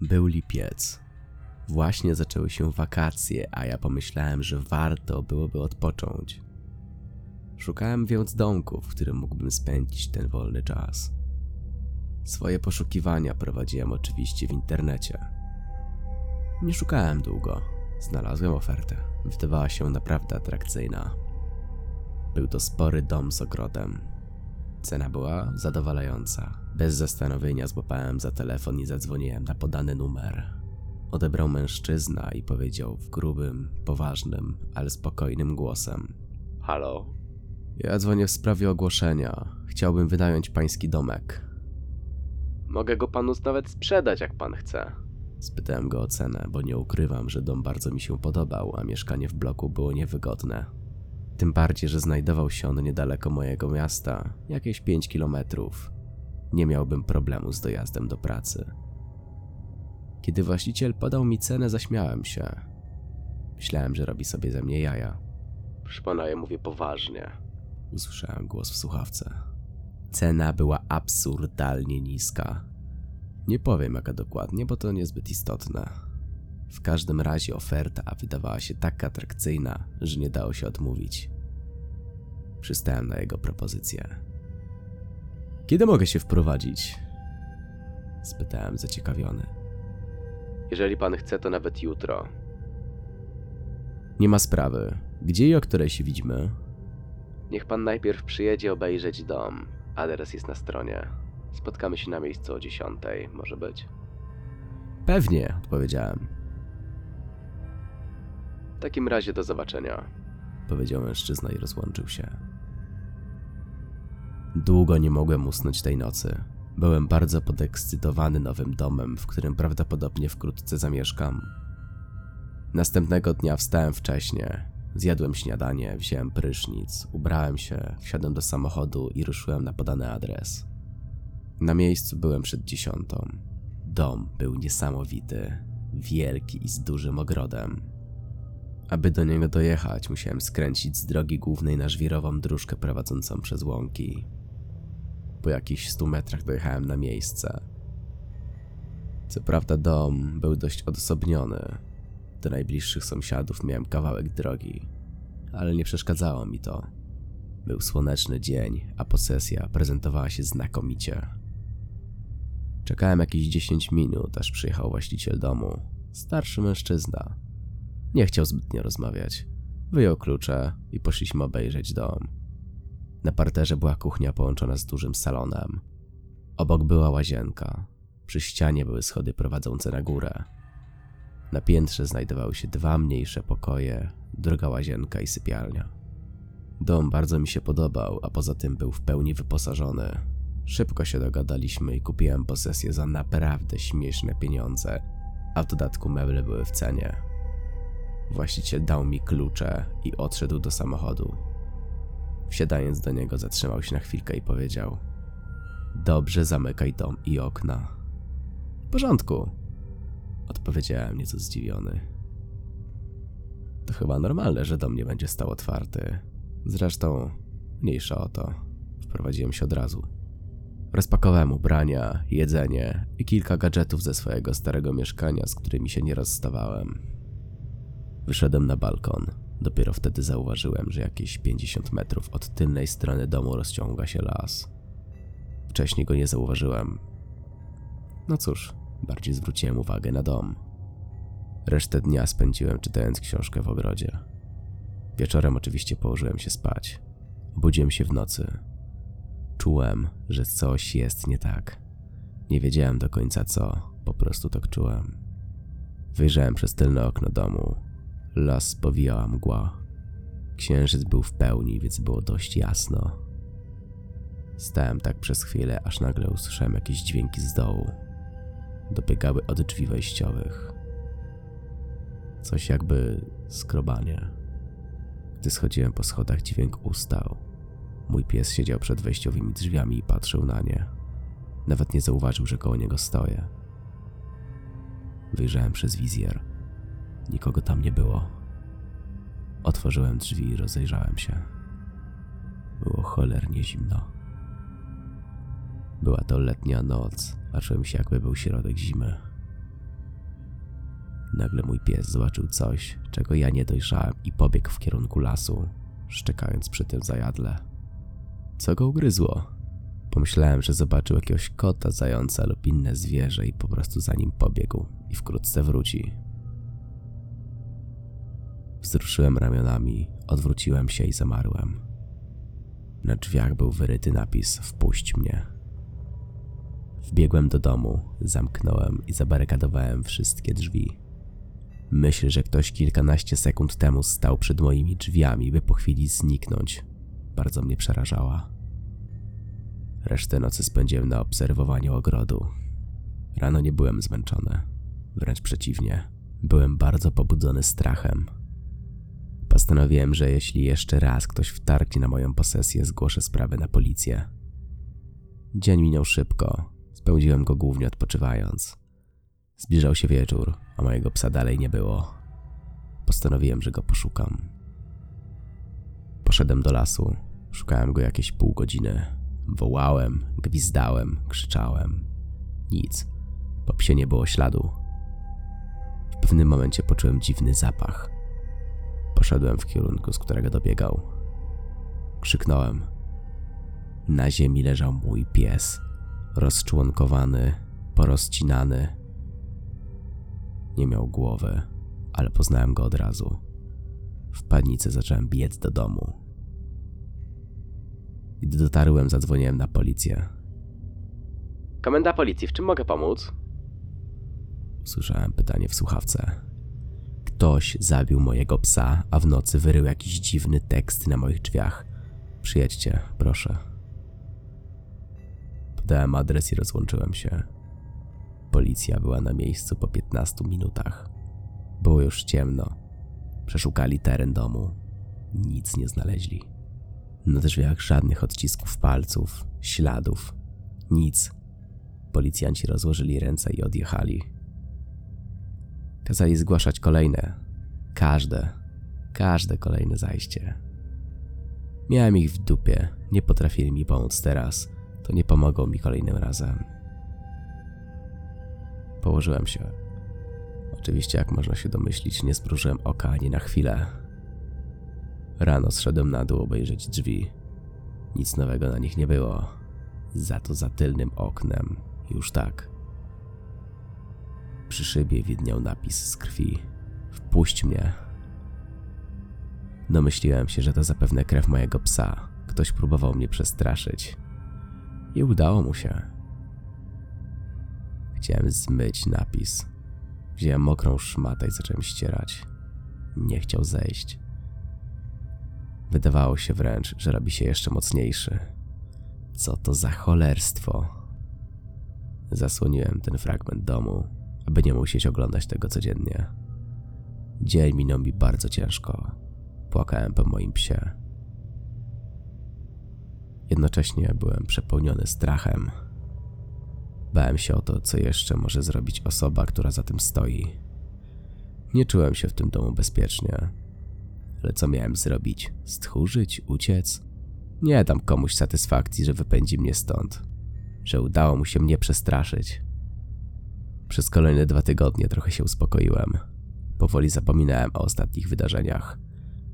Był lipiec. Właśnie zaczęły się wakacje, a ja pomyślałem, że warto byłoby odpocząć. Szukałem więc domku, w którym mógłbym spędzić ten wolny czas. Swoje poszukiwania prowadziłem oczywiście w internecie. Nie szukałem długo. Znalazłem ofertę. Wydawała się naprawdę atrakcyjna. Był to spory dom z ogrodem. Cena była zadowalająca. Bez zastanowienia złapałem za telefon i zadzwoniłem na podany numer. Odebrał mężczyzna i powiedział w grubym, poważnym, ale spokojnym głosem: Halo? Ja dzwonię w sprawie ogłoszenia. Chciałbym wynająć pański domek. Mogę go panu nawet sprzedać, jak pan chce. Spytałem go o cenę, bo nie ukrywam, że dom bardzo mi się podobał, a mieszkanie w bloku było niewygodne. Tym bardziej, że znajdował się on niedaleko mojego miasta, jakieś 5 kilometrów. Nie miałbym problemu z dojazdem do pracy. Kiedy właściciel podał mi cenę, zaśmiałem się. Myślałem, że robi sobie ze mnie jaja. Proszę pana, ja mówię poważnie. Usłyszałem głos w słuchawce. Cena była absurdalnie niska. Nie powiem jaka dokładnie, bo to niezbyt istotne. W każdym razie oferta wydawała się tak atrakcyjna, że nie dało się odmówić. Przystałem na jego propozycję. Kiedy mogę się wprowadzić? Spytałem zaciekawiony. Jeżeli pan chce, to nawet jutro. Nie ma sprawy. Gdzie i o której się widzimy? Niech pan najpierw przyjedzie obejrzeć dom. Adres jest na stronie. Spotkamy się na miejscu o 10, może być. Pewnie, odpowiedziałem. W takim razie do zobaczenia, powiedział mężczyzna i rozłączył się. Długo nie mogłem usnąć tej nocy. Byłem bardzo podekscytowany nowym domem, w którym prawdopodobnie wkrótce zamieszkam. Następnego dnia wstałem wcześnie, zjadłem śniadanie, wziąłem prysznic, ubrałem się, wsiadłem do samochodu i ruszyłem na podany adres. Na miejscu byłem przed dziesiątą. Dom był niesamowity, wielki i z dużym ogrodem. Aby do niego dojechać, musiałem skręcić z drogi głównej na żwirową dróżkę prowadzącą przez łąki. Po jakichś stu metrach dojechałem na miejsce. Co prawda dom był dość odosobniony. Do najbliższych sąsiadów miałem kawałek drogi, ale nie przeszkadzało mi to. Był słoneczny dzień, a posesja prezentowała się znakomicie. Czekałem jakieś 10 minut, aż przyjechał właściciel domu. Starszy mężczyzna. Nie chciał zbytnio rozmawiać. Wyjął klucze i poszliśmy obejrzeć dom. Na parterze była kuchnia połączona z dużym salonem. Obok była łazienka. Przy ścianie były schody prowadzące na górę. Na piętrze znajdowały się dwa mniejsze pokoje, druga łazienka i sypialnia. Dom bardzo mi się podobał, a poza tym był w pełni wyposażony. Szybko się dogadaliśmy i kupiłem posesję za naprawdę śmieszne pieniądze, a w dodatku meble były w cenie. Właściciel dał mi klucze i odszedł do samochodu. Wsiadając do niego, zatrzymał się na chwilkę i powiedział: Dobrze, zamykaj dom i okna. W porządku, odpowiedziałem nieco zdziwiony. To chyba normalne, że dom nie będzie stał otwarty. Zresztą, mniejsza o to, wprowadziłem się od razu. Rozpakowałem ubrania, jedzenie i kilka gadżetów ze swojego starego mieszkania, z którymi się nie rozstawałem. Wyszedłem na balkon. Dopiero wtedy zauważyłem, że jakieś 50 metrów od tylnej strony domu rozciąga się las. Wcześniej go nie zauważyłem. No cóż, bardziej zwróciłem uwagę na dom. Resztę dnia spędziłem czytając książkę w ogrodzie. Wieczorem oczywiście położyłem się spać. Obudziłem się w nocy. Czułem, że coś jest nie tak. Nie wiedziałem do końca co, po prostu tak czułem. Wyjrzałem przez tylne okno domu. Las powijała mgła. Księżyc był w pełni, więc było dość jasno. Stałem tak przez chwilę, aż nagle usłyszałem jakieś dźwięki z dołu. Dobiegały od drzwi wejściowych. Coś jakby skrobanie. Gdy schodziłem po schodach, dźwięk ustał. Mój pies siedział przed wejściowymi drzwiami i patrzył na nie. Nawet nie zauważył, że koło niego stoję. Wyjrzałem przez wizjer. Nikogo tam nie było. Otworzyłem drzwi i rozejrzałem się. Było cholernie zimno. Była to letnia noc, a czułem się jakby był środek zimy. Nagle mój pies zobaczył coś, czego ja nie dojrzałem i pobiegł w kierunku lasu, szczekając przy tym zajadle. Co go ugryzło? Pomyślałem, że zobaczył jakiegoś kota, zająca lub inne zwierzę i po prostu za nim pobiegł i wkrótce wróci. Wzruszyłem ramionami, odwróciłem się i zamarłem. Na drzwiach był wyryty napis Wpuść mnie. Wbiegłem do domu, zamknąłem i zabarykadowałem wszystkie drzwi. Myśl, że ktoś kilkanaście sekund temu stał przed moimi drzwiami, by po chwili zniknąć, bardzo mnie przerażała. Resztę nocy spędziłem na obserwowaniu ogrodu. Rano nie byłem zmęczony, wręcz przeciwnie, byłem bardzo pobudzony strachem. Postanowiłem, że jeśli jeszcze raz ktoś wtargnie na moją posesję, zgłoszę sprawę na policję. Dzień minął szybko, spędziłem go głównie odpoczywając. Zbliżał się wieczór, a mojego psa dalej nie było. Postanowiłem, że go poszukam. Poszedłem do lasu, szukałem go jakieś pół godziny. Wołałem, gwizdałem, krzyczałem. Nic. Po psie nie było śladu. W pewnym momencie poczułem dziwny zapach. Poszedłem w kierunku, z którego dobiegał. Krzyknąłem. Na ziemi leżał mój pies, rozczłonkowany, porozcinany. Nie miał głowy, ale poznałem go od razu. W panice zacząłem biec do domu. Gdy dotarłem, zadzwoniłem na policję. Komenda policji, w czym mogę pomóc? Usłyszałem pytanie w słuchawce. Ktoś zabił mojego psa, a w nocy wyrył jakiś dziwny tekst na moich drzwiach. Przyjedźcie, proszę. Podałem adres i rozłączyłem się. Policja była na miejscu po 15 minutach. Było już ciemno. Przeszukali teren domu. Nic nie znaleźli. Na drzwiach żadnych odcisków palców, śladów. Nic. Policjanci rozłożyli ręce i odjechali. Kazali zgłaszać kolejne. Każde. Każde kolejne zajście. Miałem ich w dupie. Nie potrafili mi pomóc teraz. To nie pomogą mi kolejnym razem. Położyłem się. Oczywiście, jak można się domyślić, nie zmrużyłem oka ani na chwilę. Rano zszedłem na dół obejrzeć drzwi. Nic nowego na nich nie było. Za to za tylnym oknem już tak. Przy szybie widniał napis z krwi. Wpuść mnie. Domyśliłem się, że to zapewne krew mojego psa. Ktoś próbował mnie przestraszyć. I udało mu się. Chciałem zmyć napis. Wziąłem mokrą szmatę i zacząłem ścierać. Nie chciał zejść. Wydawało się wręcz, że robi się jeszcze mocniejszy. Co to za cholerstwo? Zasłoniłem ten fragment domu, aby nie musieć oglądać tego codziennie. Dzień minął mi bardzo ciężko. Płakałem po moim psie. Jednocześnie byłem przepełniony strachem. Bałem się o to, co jeszcze może zrobić osoba, która za tym stoi. Nie czułem się w tym domu bezpiecznie. Ale co miałem zrobić? Stchórzyć? Uciec? Nie dam komuś satysfakcji, że wypędzi mnie stąd. Że udało mu się mnie przestraszyć. Przez kolejne dwa tygodnie trochę się uspokoiłem. Powoli zapominałem o ostatnich wydarzeniach.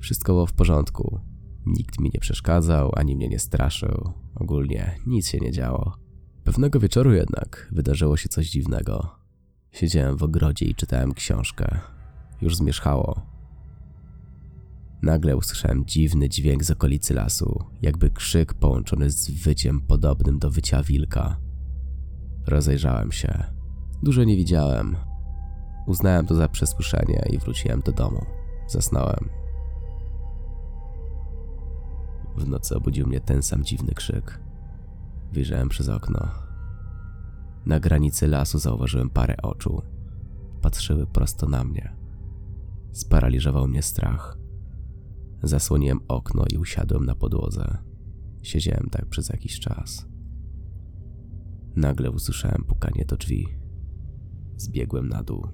Wszystko było w porządku. Nikt mi nie przeszkadzał, ani mnie nie straszył. Ogólnie nic się nie działo. Pewnego wieczoru jednak wydarzyło się coś dziwnego. Siedziałem w ogrodzie i czytałem książkę. Już zmierzchało. Nagle usłyszałem dziwny dźwięk z okolicy lasu, jakby krzyk połączony z wyciem podobnym do wycia wilka. Rozejrzałem się. Dużo nie widziałem. Uznałem to za przesłyszenie i wróciłem do domu. Zasnąłem. W nocy obudził mnie ten sam dziwny krzyk. Wyjrzałem przez okno. Na granicy lasu zauważyłem parę oczu. Patrzyły prosto na mnie. Sparaliżował mnie strach. Zasłoniłem okno i usiadłem na podłodze. Siedziałem tak przez jakiś czas. Nagle usłyszałem pukanie do drzwi. Zbiegłem na dół.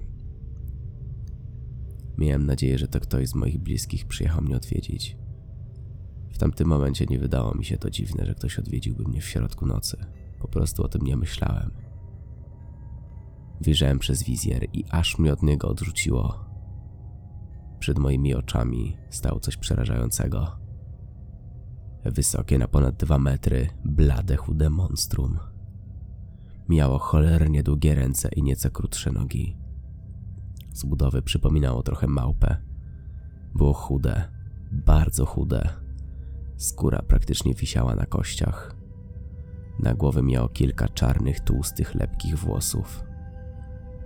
Miałem nadzieję, że to ktoś z moich bliskich przyjechał mnie odwiedzić. W tamtym momencie nie wydało mi się to dziwne, że ktoś odwiedziłby mnie w środku nocy. Po prostu o tym nie myślałem. Wyjrzałem przez wizjer i aż mnie od niego odrzuciło. Przed moimi oczami stało coś przerażającego. Wysokie na ponad dwa metry, blade, chude monstrum. Miało cholernie długie ręce i nieco krótsze nogi. Z budowy przypominało trochę małpę. Było chude, bardzo chude. Skóra praktycznie wisiała na kościach. Na głowie miało kilka czarnych, tłustych, lepkich włosów.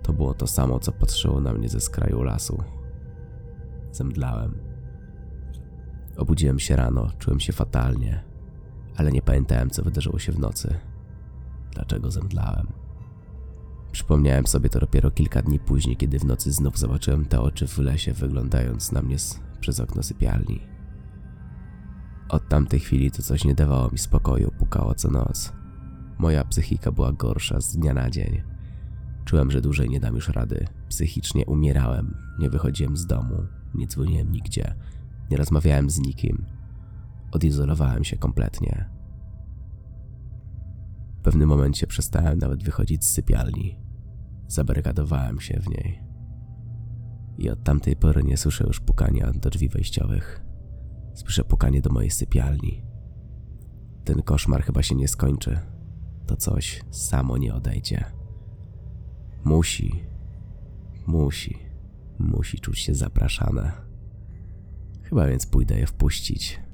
To było to samo, co patrzyło na mnie ze skraju lasu. Zemdlałem. Obudziłem się rano, czułem się fatalnie, ale nie pamiętałem, co wydarzyło się w nocy. Dlaczego zemdlałem? Przypomniałem sobie to dopiero kilka dni później, kiedy w nocy znów zobaczyłem te oczy w lesie, wyglądając na mnie przez okno sypialni. Od tamtej chwili to coś nie dawało mi spokoju, pukało co noc. Moja psychika była gorsza z dnia na dzień. Czułem, że dłużej nie dam już rady. Psychicznie umierałem, nie wychodziłem z domu, nie dzwoniłem nigdzie, nie rozmawiałem z nikim. Odizolowałem się kompletnie. Pewnym momencie przestałem nawet wychodzić z sypialni. Zabarykadowałem się w niej. I od tamtej pory nie słyszę już pukania do drzwi wejściowych. Słyszę pukanie do mojej sypialni. Ten koszmar chyba się nie skończy. To coś samo nie odejdzie. Musi, musi, musi czuć się zapraszane. Chyba więc pójdę je wpuścić.